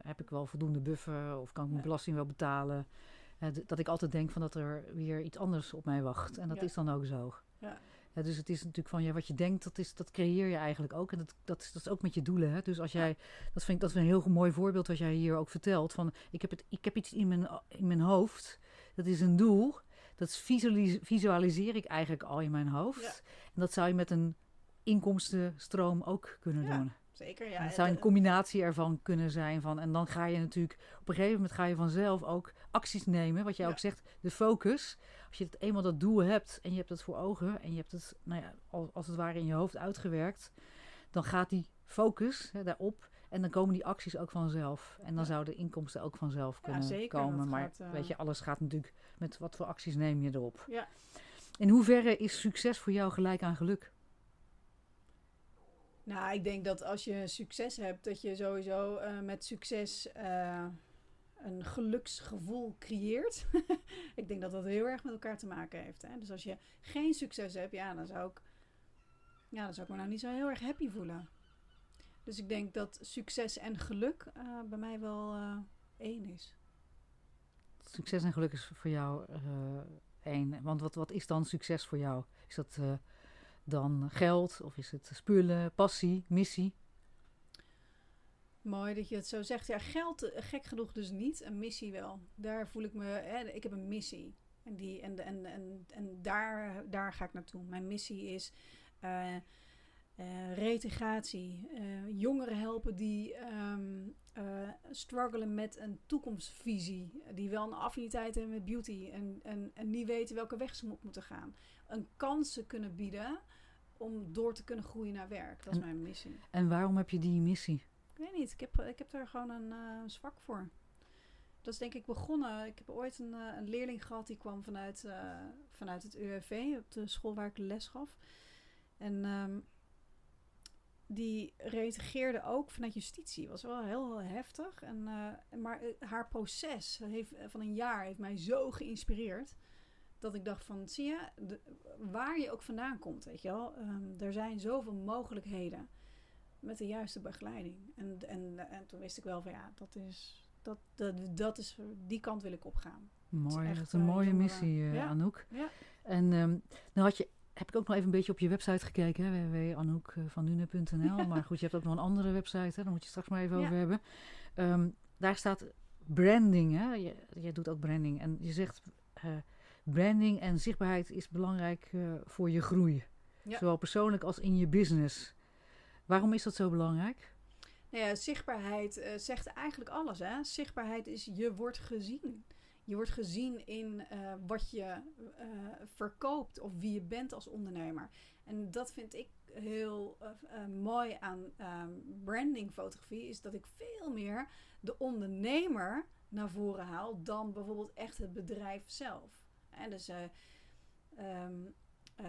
heb ik wel voldoende buffer of kan ik mijn belasting wel betalen. Dat ik altijd denk van dat er weer iets anders op mij wacht. En dat Ja. is dan ook zo. Ja. Ja, dus het is natuurlijk van ja, wat je denkt, dat, is, dat creëer je eigenlijk ook. En dat, dat, is, dat is ook met je doelen. Hè? Dus als Ja. jij, dat vind ik dat is een heel mooi voorbeeld wat jij hier ook vertelt. Van ik heb, het, ik heb iets in mijn, in mijn hoofd, dat is een doel. Dat visualis- visualiseer ik eigenlijk al in mijn hoofd. Ja. En dat zou je met een inkomstenstroom ook kunnen Ja, doen. Zeker, En ja. het zou een de- combinatie ervan kunnen zijn. Van, en dan ga je natuurlijk op een gegeven moment ga je vanzelf ook acties nemen. Wat jij Ja. ook zegt, de focus. Als je het eenmaal dat doel hebt en je hebt het voor ogen en je hebt het, nou ja, als, als het ware in je hoofd uitgewerkt, dan gaat die focus hè, daarop en dan komen die acties ook vanzelf. En dan Ja. zouden de inkomsten ook vanzelf Ja, kunnen zeker, komen. Maar gaat, eh, weet je, alles gaat natuurlijk met wat voor acties neem je erop. Ja. In hoeverre is succes voor jou gelijk aan geluk? Nou, ik denk dat als je succes hebt, dat je sowieso eh, met succes eh, een geluksgevoel creëert. ik denk dat dat heel erg met elkaar te maken heeft. Hè? Dus als je geen succes hebt, ja, dan zou ik, ja, dan zou ik me nou niet zo heel erg happy voelen. Dus ik denk dat succes en geluk eh, bij mij wel één is. Succes en geluk is voor jou eh, één. Want wat, wat is dan succes voor jou? Is dat eh, dan geld of is het spullen, passie, missie? Mooi dat je het zo zegt. Ja, geld eh, gek genoeg dus niet. Een missie wel. Daar voel ik me. Hè, ik heb een missie. En, die, en, en, en, en daar, daar ga ik naartoe. Mijn missie is reintegratie. eh, jongeren helpen die eh, struggelen met een toekomstvisie. Die wel een affiniteit hebben met beauty. En, en, en niet weten welke weg ze op moeten gaan. Een kansen kunnen bieden om door te kunnen groeien naar werk. Dat is En- mijn missie. En waarom heb je die missie? Ik weet niet, ik heb, ik heb daar gewoon een zwak voor. Dat is denk ik begonnen. Ik heb ooit een, een leerling gehad die kwam vanuit, vanuit het UWV, op de school waar ik les gaf. En ehm, die reageerde ook vanuit justitie. Was wel heel heftig. En, eh, maar eh, haar proces heeft, eh, van een jaar heeft mij zo geïnspireerd. Dat ik dacht van, zie je, de- waar je ook vandaan komt, weet je wel. ehm, er zijn zoveel mogelijkheden met de juiste begeleiding. En, en, en toen wist ik wel van ja, dat is, dat, dat, dat is, die kant wil ik opgaan. Mooi, echt, een mooie missie, Ja. Anouk. Ja. En nou had je, heb ik ook nog even een beetje op je website gekeken, hè. Maar goed, je hebt ook nog een andere website, hè, daar moet je straks maar even Ja. over hebben. Ehm, daar staat branding, hè. Je, jij doet ook branding. En je zegt, eh, branding en zichtbaarheid is belangrijk eh, voor je groei. Ja. Zowel persoonlijk als in je business. Waarom is dat zo belangrijk? Nou ja, zichtbaarheid eh, zegt eigenlijk alles. Hè? Zichtbaarheid is je wordt gezien. Je wordt gezien in eh, wat je eh, verkoopt of wie je bent als ondernemer. En dat vind ik heel eh, mooi aan ehm, brandingfotografie. Is dat ik veel meer de ondernemer naar voren haal dan bijvoorbeeld echt het bedrijf zelf. En dus eh, eh,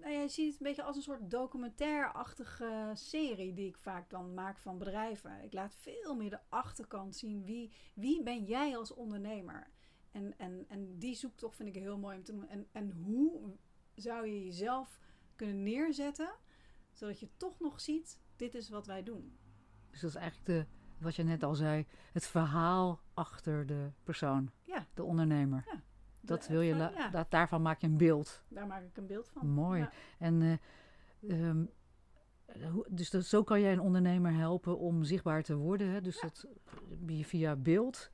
nou ja, je ziet het een beetje als een soort documentaire-achtige serie die ik vaak dan maak van bedrijven. Ik laat veel meer de achterkant zien. Wie, wie ben jij als ondernemer? En, en, en die zoektocht vind ik heel mooi om te doen. En, en hoe zou je jezelf kunnen neerzetten, zodat je toch nog ziet, dit is wat wij doen. Dus dat is eigenlijk de, wat je net al zei, het verhaal achter de persoon, Ja. de ondernemer. Ja. Dat wil je, ja. dat, daarvan maak je een beeld. Daar maak ik een beeld van. Mooi. Ja. En eh, ehm, eh, dus dat, zo kan jij een ondernemer helpen om zichtbaar te worden. Hè? Dus Ja. dat via- via beeld.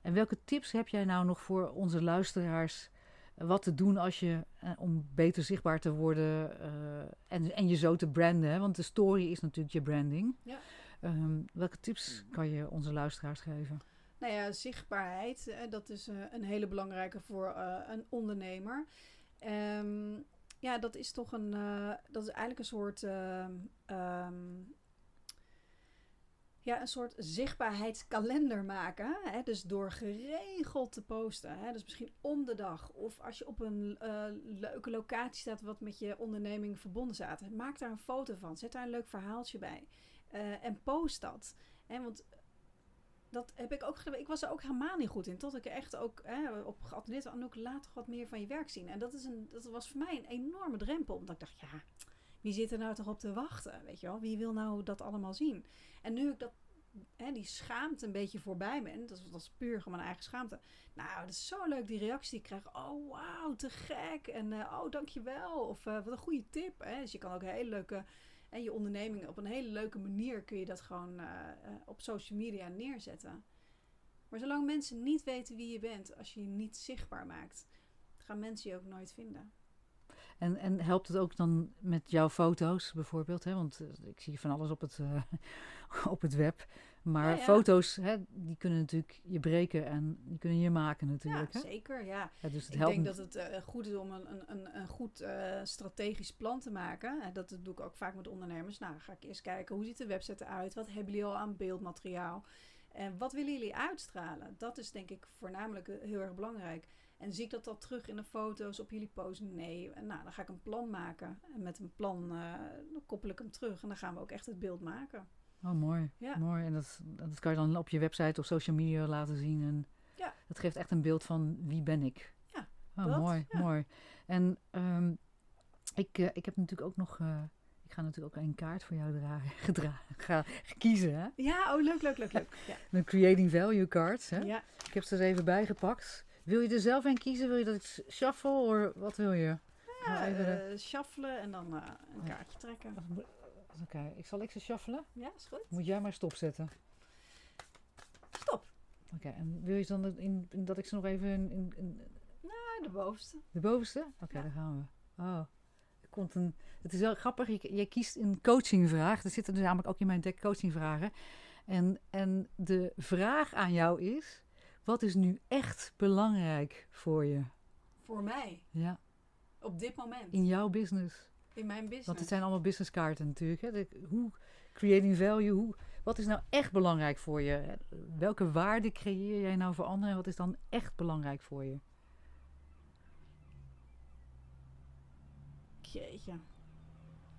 En welke tips heb jij nou nog voor onze luisteraars? eh, Wat te doen als je, eh, om beter zichtbaar te worden eh, en, en je zo te branden. Hè? Want de story is natuurlijk je branding. Ja. Ehm, welke tips kan je onze luisteraars geven? Nou ja, zichtbaarheid, eh, dat is eh, een hele belangrijke voor eh, een ondernemer. Ehm, ja, dat is toch een, dat is eigenlijk een soort, ehm, ehm, ja, een soort zichtbaarheidskalender maken. Hè? Dus door geregeld te posten. Hè? Dus misschien om de dag. Of als je op een leuke locatie staat wat met je onderneming verbonden staat. Maak daar een foto van. Zet daar een leuk verhaaltje bij. En post dat. Want dat heb ik ook gedaan. Ik was er ook helemaal niet goed in. Tot ik echt ook hè, op geattendeerd. Anouk, laat toch wat meer van je werk zien. En dat, is een, dat was voor mij een enorme drempel. Omdat ik dacht, ja, wie zit er nou toch op te wachten? Weet je wel? Wie wil nou dat allemaal zien? En nu ik dat, hè, die schaamte een beetje voorbij ben. Dat, was- is puur gewoon mijn eigen schaamte. Nou, dat is zo leuk die reactie die ik krijg. Oh, wauw, te gek. En uh, oh, dankjewel. Of uh, wat een goede tip. Hè? Dus je kan ook hele leuke... En je onderneming op een hele leuke manier kun je dat gewoon uh, uh, op social media neerzetten. Maar zolang mensen niet weten wie je bent, als je je niet zichtbaar maakt, gaan mensen je ook nooit vinden. En, en helpt het ook dan met jouw foto's bijvoorbeeld? Hè? Want eh, ik zie van alles op het, eh, op het web. Maar Ja, ja. foto's, hè, die kunnen natuurlijk je breken en die kunnen je maken natuurlijk. Ja, hè? zeker. Ja. Ja, dus het Ik helpt. denk dat het eh, goed is om een, een, een, goed eh, strategisch plan te maken. En dat doe ik ook vaak met ondernemers. Nou, dan ga ik eerst kijken hoe ziet de website eruit? Wat hebben jullie al aan beeldmateriaal? En wat willen jullie uitstralen? Dat is denk ik voornamelijk eh, heel erg belangrijk. En zie ik dat dat terug in de foto's op jullie post? Nee. En nou, dan ga ik een plan maken. En met een plan dan koppel ik hem terug. En dan gaan we ook echt het beeld maken. Oh, mooi. Ja. mooi. En dat, dat kan je dan op je website of social media laten zien. En Ja. Dat geeft echt een beeld van wie ben ik. Ja, oh, dat, mooi, ja. mooi. En ehm, ik, eh, ik heb natuurlijk ook nog... eh, ik ga natuurlijk ook een kaart voor jou dragen, ga kiezen. Hè? Ja, oh leuk, leuk, leuk, leuk. Ja. Een Creating Value cards. Hè? ja. Ik heb ze er even bijgepakt. Wil je er zelf een kiezen? Wil je dat ik shuffle? Of wat wil je? Ja, even eh, shuffelen en dan een Ja. kaartje trekken. Oké, ik zal ik ze shuffelen. Ja, is goed. Moet jij maar stopzetten. Stop. Oké, en wil je dan in, in- dat ik ze nog even in, in, in- Ah, de bovenste. de bovenste? Oké, Ja. daar gaan we. Oh, er komt een. Het is wel grappig. Je, je kiest een coachingvraag. Er zitten dus namelijk ook in mijn deck coachingvragen. En, en de vraag aan jou is: wat is nu echt belangrijk voor je? Voor mij. Ja, Op dit moment. in jouw business. In mijn business. Want het zijn allemaal businesskaarten natuurlijk. Hè? De- hoe creating value, hoe, wat is nou echt belangrijk voor je? Welke waarde creëer jij nou voor anderen? En wat is dan echt belangrijk voor je? Jeetje.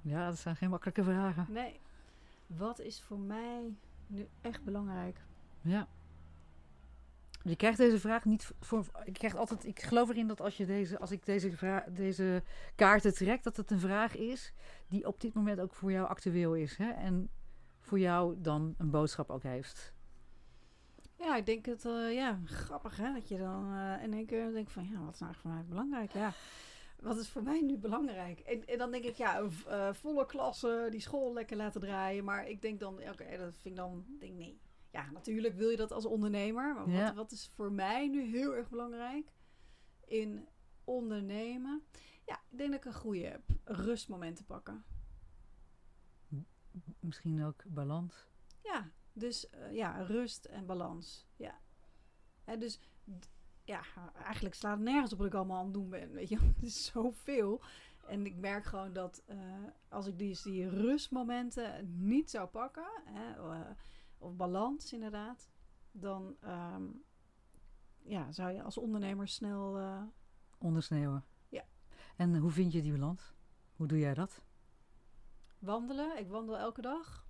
Ja, dat zijn geen makkelijke vragen. Nee. Wat is voor mij nu echt belangrijk? Ja. Je krijgt deze vraag niet voor. Ik krijg altijd. Ik geloof erin dat als je deze, als ik deze, vra- deze kaarten trek, dat het een vraag is die op dit moment ook voor jou actueel is. Hè? En voor jou dan een boodschap ook heeft. Ja, ik denk het, eh, ja, grappig hè, dat je dan eh, in één keer denkt van, ja, wat is nou eigenlijk voor mij belangrijk? Ja, wat is voor mij nu belangrijk? En, en dan denk ik, ja, v- eh, volle klasse, die school lekker laten draaien. Maar ik denk dan, oké, dat vind ik dan, denk nee. Ja, natuurlijk wil je dat als ondernemer. Maar Ja. wat, wat is voor mij nu heel erg belangrijk in ondernemen? Ja, ik denk dat ik een goede heb. Rustmomenten pakken. Misschien ook balans. Ja, dus eh, ja, rust en balans. Ja. Hè, dus ja, eigenlijk slaat het nergens op wat ik allemaal aan het doen ben. Weet je, het is zoveel. En ik merk gewoon dat eh, als ik die, die rustmomenten niet zou pakken, hè, eh, of balans inderdaad, dan ehm, ja, zou je als ondernemer snel. eh, Ondersneeuwen. Ja. En hoe vind je die balans? Hoe doe jij dat? Wandelen, ik wandel elke dag.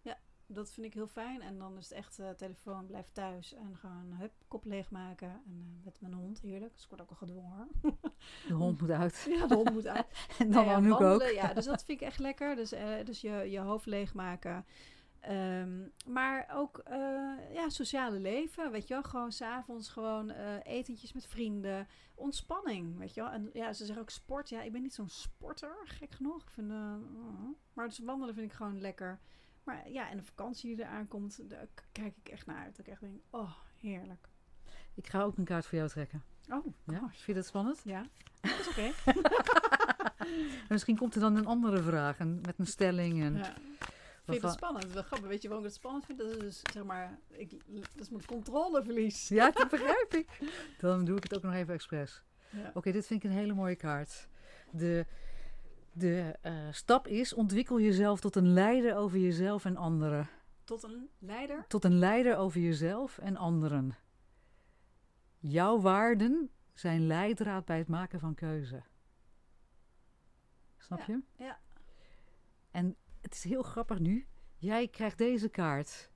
Ja, dat vind ik heel fijn. En dan is het echt eh, telefoon, blijf thuis en gewoon hup, kop leegmaken. En eh, met mijn hond, heerlijk. Dus ik word ook al gedwongen hoor. De hond moet uit. Ja, de hond moet uit. En dan Nou ja, Anouk ook. Ja, dus dat vind ik echt lekker. Dus, dus je, je hoofd leegmaken. Ehm, maar ook eh, ja, sociale leven, weet je wel. Gewoon s'avonds gewoon eh, etentjes met vrienden. Ontspanning, weet je wel. En ja, ze zeggen ook sport. Ja, ik ben niet zo'n sporter, gek genoeg. Ik vind, eh, oh. maar dus wandelen vind ik gewoon lekker. Maar ja, en de vakantie die eraan komt, daar kijk ik echt naar uit. Dat ik echt denk, oh, heerlijk. Ik ga ook een kaart voor jou trekken. Oh, Ja? Vind je dat spannend? Ja, dat is oké. En misschien komt er dan een andere vraag met een stelling. En, Ja. Vind het spannend? Wel grappig. Weet je waarom ik het spannend vind? Dat is dus, zeg maar, ik, dat is mijn controleverlies. Ja, dat begrijp ik. Dan doe ik het ook nog even expres. Ja. Oké, dit vind ik een hele mooie kaart. De, de eh, stap is: ontwikkel jezelf tot een leider over jezelf en anderen. Tot een leider. Tot een leider over jezelf en anderen. Jouw waarden zijn leidraad bij het maken van keuze. Snap je? ja. En het is heel grappig nu. Jij krijgt deze kaart.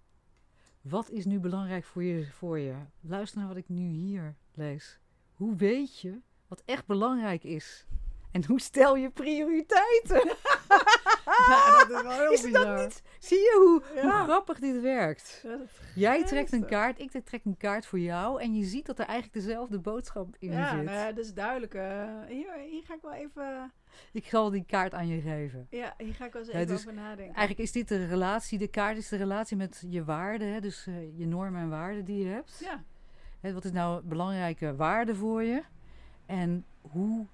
Wat is nu belangrijk voor je, voor je? Luister naar wat ik nu hier lees. Hoe weet je wat echt belangrijk is? En hoe stel je prioriteiten? Ja, dat is wel heel Is het dan bizar. niet? Zie je hoe, grappig dit werkt? Dat- Jij trekt een kaart, ik trek een kaart voor jou. En je ziet dat er eigenlijk dezelfde boodschap in ja, zit. nou ja, dat is duidelijk. eh, hier, hier ga ik wel even, Ik zal die kaart aan je geven. ja, hier ga ik wel eens even dus over nadenken. Eigenlijk is dit de relatie, de kaart is de relatie met je waarden. Hè? Dus eh, je normen en waarden die je hebt. Ja, Hè, wat is nou belangrijke waarde voor je? En hoe,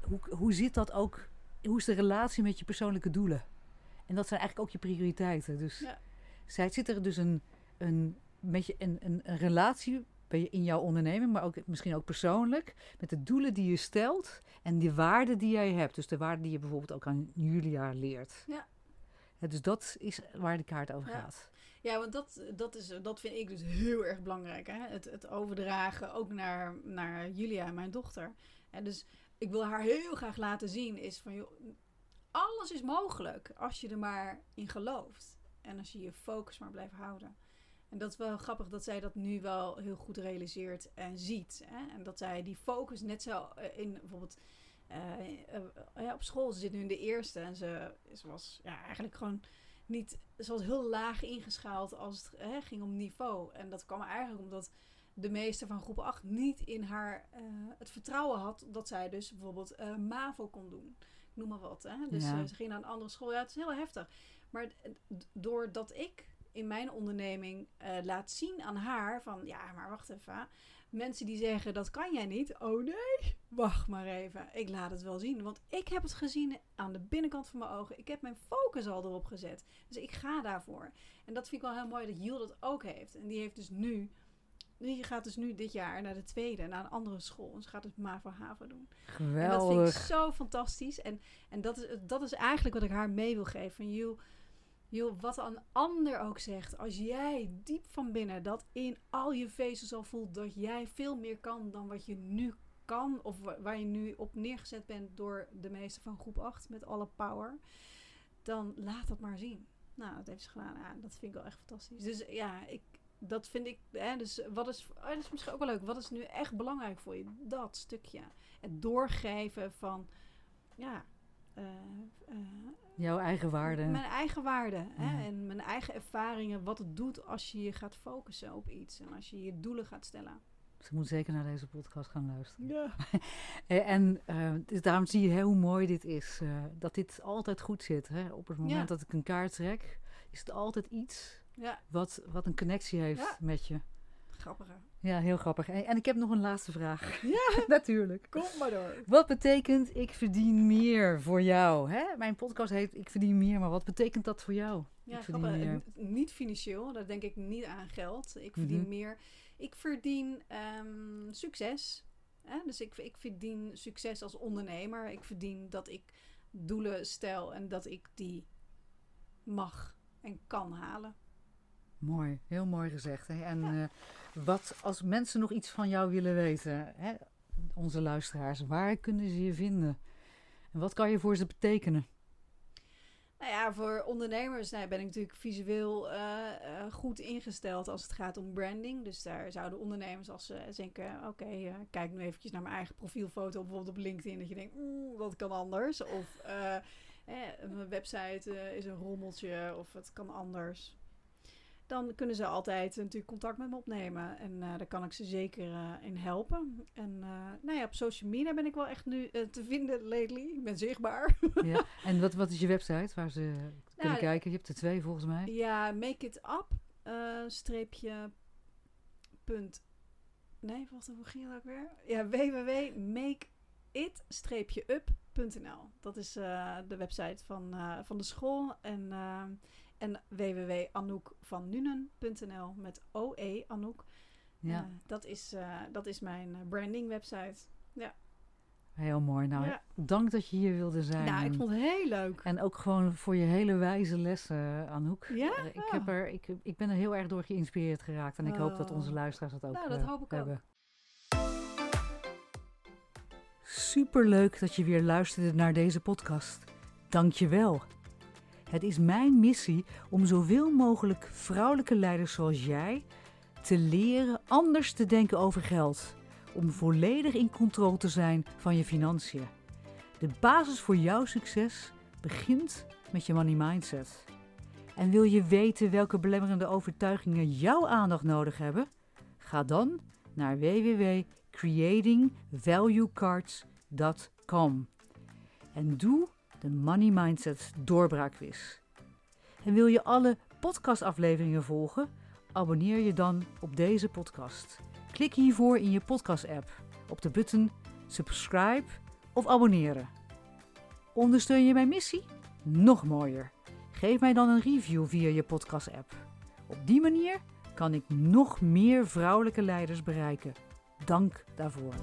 hoe, hoe zit dat ook? Hoe is de relatie met je persoonlijke doelen? En dat zijn eigenlijk ook je prioriteiten. Dus Ja. zij, zit er dus een, een, met je, een, een, een relatie in jouw onderneming, maar ook misschien ook persoonlijk, met de doelen die je stelt en de waarden die jij hebt. Dus de waarden die je bijvoorbeeld ook aan Julia leert. Ja. Ja, dus dat is waar de kaart over Ja. gaat. Ja, want dat, dat, is, dat vind ik dus heel erg belangrijk. Hè? Het, het overdragen ook naar, naar Julia, mijn dochter. En dus ik wil haar heel graag laten zien is van... Joh, alles is mogelijk als je er maar in gelooft. En als je je focus maar blijft houden. En dat is wel grappig dat zij dat nu wel heel goed realiseert en ziet. Hè? En dat zij die focus net zo eh, in bijvoorbeeld... eh, eh, op school, ze zit nu in de eerste en ze, ze was ja, eigenlijk gewoon niet, ze was heel laag ingeschaald als het hè, ging om niveau. En dat kwam eigenlijk omdat de meester van groep 8 niet in haar eh, het vertrouwen had dat zij dus bijvoorbeeld eh, MAVO kon doen. Ik noem maar wat. Hè? Dus Ja. eh, ze ging naar een andere school. Ja, het is heel heftig. Maar doordat ik in mijn onderneming laat zien aan haar van ja, maar wacht even. Mensen die zeggen dat kan jij niet. Oh nee, wacht maar even. Ik laat het wel zien. Want ik heb het gezien aan de binnenkant van mijn ogen. Ik heb mijn focus al erop gezet. Dus ik ga daarvoor. En dat vind ik wel heel mooi dat Jill dat ook heeft. En die heeft dus nu. Die gaat dus nu dit jaar naar de tweede, naar een andere school. En ze gaat dus MAVO HAVO doen. En dat vind ik Geweldig. zo fantastisch. En, en dat, is, dat is eigenlijk wat ik haar mee wil geven. Van, joh, joh, wat een ander ook zegt. Als jij diep van binnen dat in al je vezels al voelt dat jij veel meer kan dan wat je nu kan. Of wa- waar je nu op neergezet bent door de meester van groep 8 met alle power. Dan laat dat maar zien. Nou, dat heeft ze gedaan. Ja, dat vind ik wel echt fantastisch. Dus ja, ik, dat vind ik. Hè, dus wat is, oh, dat is misschien ook wel leuk. Wat is nu echt belangrijk voor je? Dat stukje. Het doorgeven van. Ja. eh, eh, Jouw eigen waarden. mijn eigen waarden. Hè? En mijn eigen ervaringen. Wat het doet als je je gaat focussen op iets. En als je je doelen gaat stellen. Ze moet zeker naar deze podcast gaan luisteren. Ja. Eh, En dus daarom zie je hè, hoe mooi dit is. dat dit altijd goed zit. Hè? Op het moment Ja. dat ik een kaart trek, is het altijd iets Ja, wat, wat een connectie heeft Ja. met je. grappig. hè? Ja, heel grappig. En, ik heb nog een laatste vraag. Ja, Natuurlijk. kom maar door. Wat betekent ik verdien meer voor jou? Hè? Mijn podcast heet Ik verdien meer, maar wat betekent dat voor jou? Ja, grappig. meer. Niet financieel, daar denk ik niet aan geld. Ik verdien Mhm. meer. Ik verdien ehm, succes. Hè? Dus ik, ik verdien succes als ondernemer. Ik verdien dat ik doelen stel en dat ik die mag en kan halen. Mooi, heel mooi gezegd. Hè? En eh, wat als mensen nog iets van jou willen weten, hè? onze luisteraars, waar kunnen ze je vinden? En wat kan je voor ze betekenen? Nou ja, voor ondernemers nou, ben ik natuurlijk visueel eh, eh, goed ingesteld als het gaat om branding. Dus daar zouden ondernemers als ze denken, oké, kijk nu eventjes naar mijn eigen profielfoto, bijvoorbeeld op LinkedIn, dat je denkt, oeh, dat kan anders. Of eh, mijn website is een rommeltje of het kan anders. Dan kunnen ze altijd natuurlijk contact met me opnemen. En eh, daar kan ik ze zeker eh, in helpen. En eh, nou ja, op social media ben ik wel echt nu te vinden lately. Ik ben zichtbaar. ja. En wat, wat is je website waar ze kunnen Nou, kijken? Je hebt er twee volgens mij. Ja, make it up. streepje. Punt. Nee, wacht, hoe ging dat ook weer? Ja, www.makeit-up.nl. Dat is de website van, van de school. En, eh en www.anoukvannunen.nl met OE Anouk. Ja, Eh, dat, is, eh, dat is mijn eh, branding website. heel mooi. Nou, Ja. dank dat je hier wilde zijn. Nou, ik vond het heel leuk. En ook gewoon voor je hele wijze lessen, Anouk. Ja? Ik, heb er, ik, ik ben er heel erg door geïnspireerd geraakt. En ik hoop dat Oh. onze luisteraars dat ook Nou, dat hoop ik ook. hebben. Superleuk dat je weer luisterde naar deze podcast. Dank je wel. Het is mijn missie om zoveel mogelijk vrouwelijke leiders zoals jij te leren anders te denken over geld. Om volledig in controle te zijn van je financiën. De basis voor jouw succes begint met je money mindset. En wil je weten welke belemmerende overtuigingen jouw aandacht nodig hebben? Ga dan naar www.creatingvaluecards.com en doe Money Mindset doorbraakquiz. En wil je alle podcastafleveringen volgen? Abonneer je dan op deze podcast. Klik hiervoor in je podcast-app op de button subscribe of abonneren. Ondersteun je mijn missie? Nog mooier. Geef mij dan een review via je podcast-app. Op die manier kan ik nog meer vrouwelijke leiders bereiken. Dank daarvoor.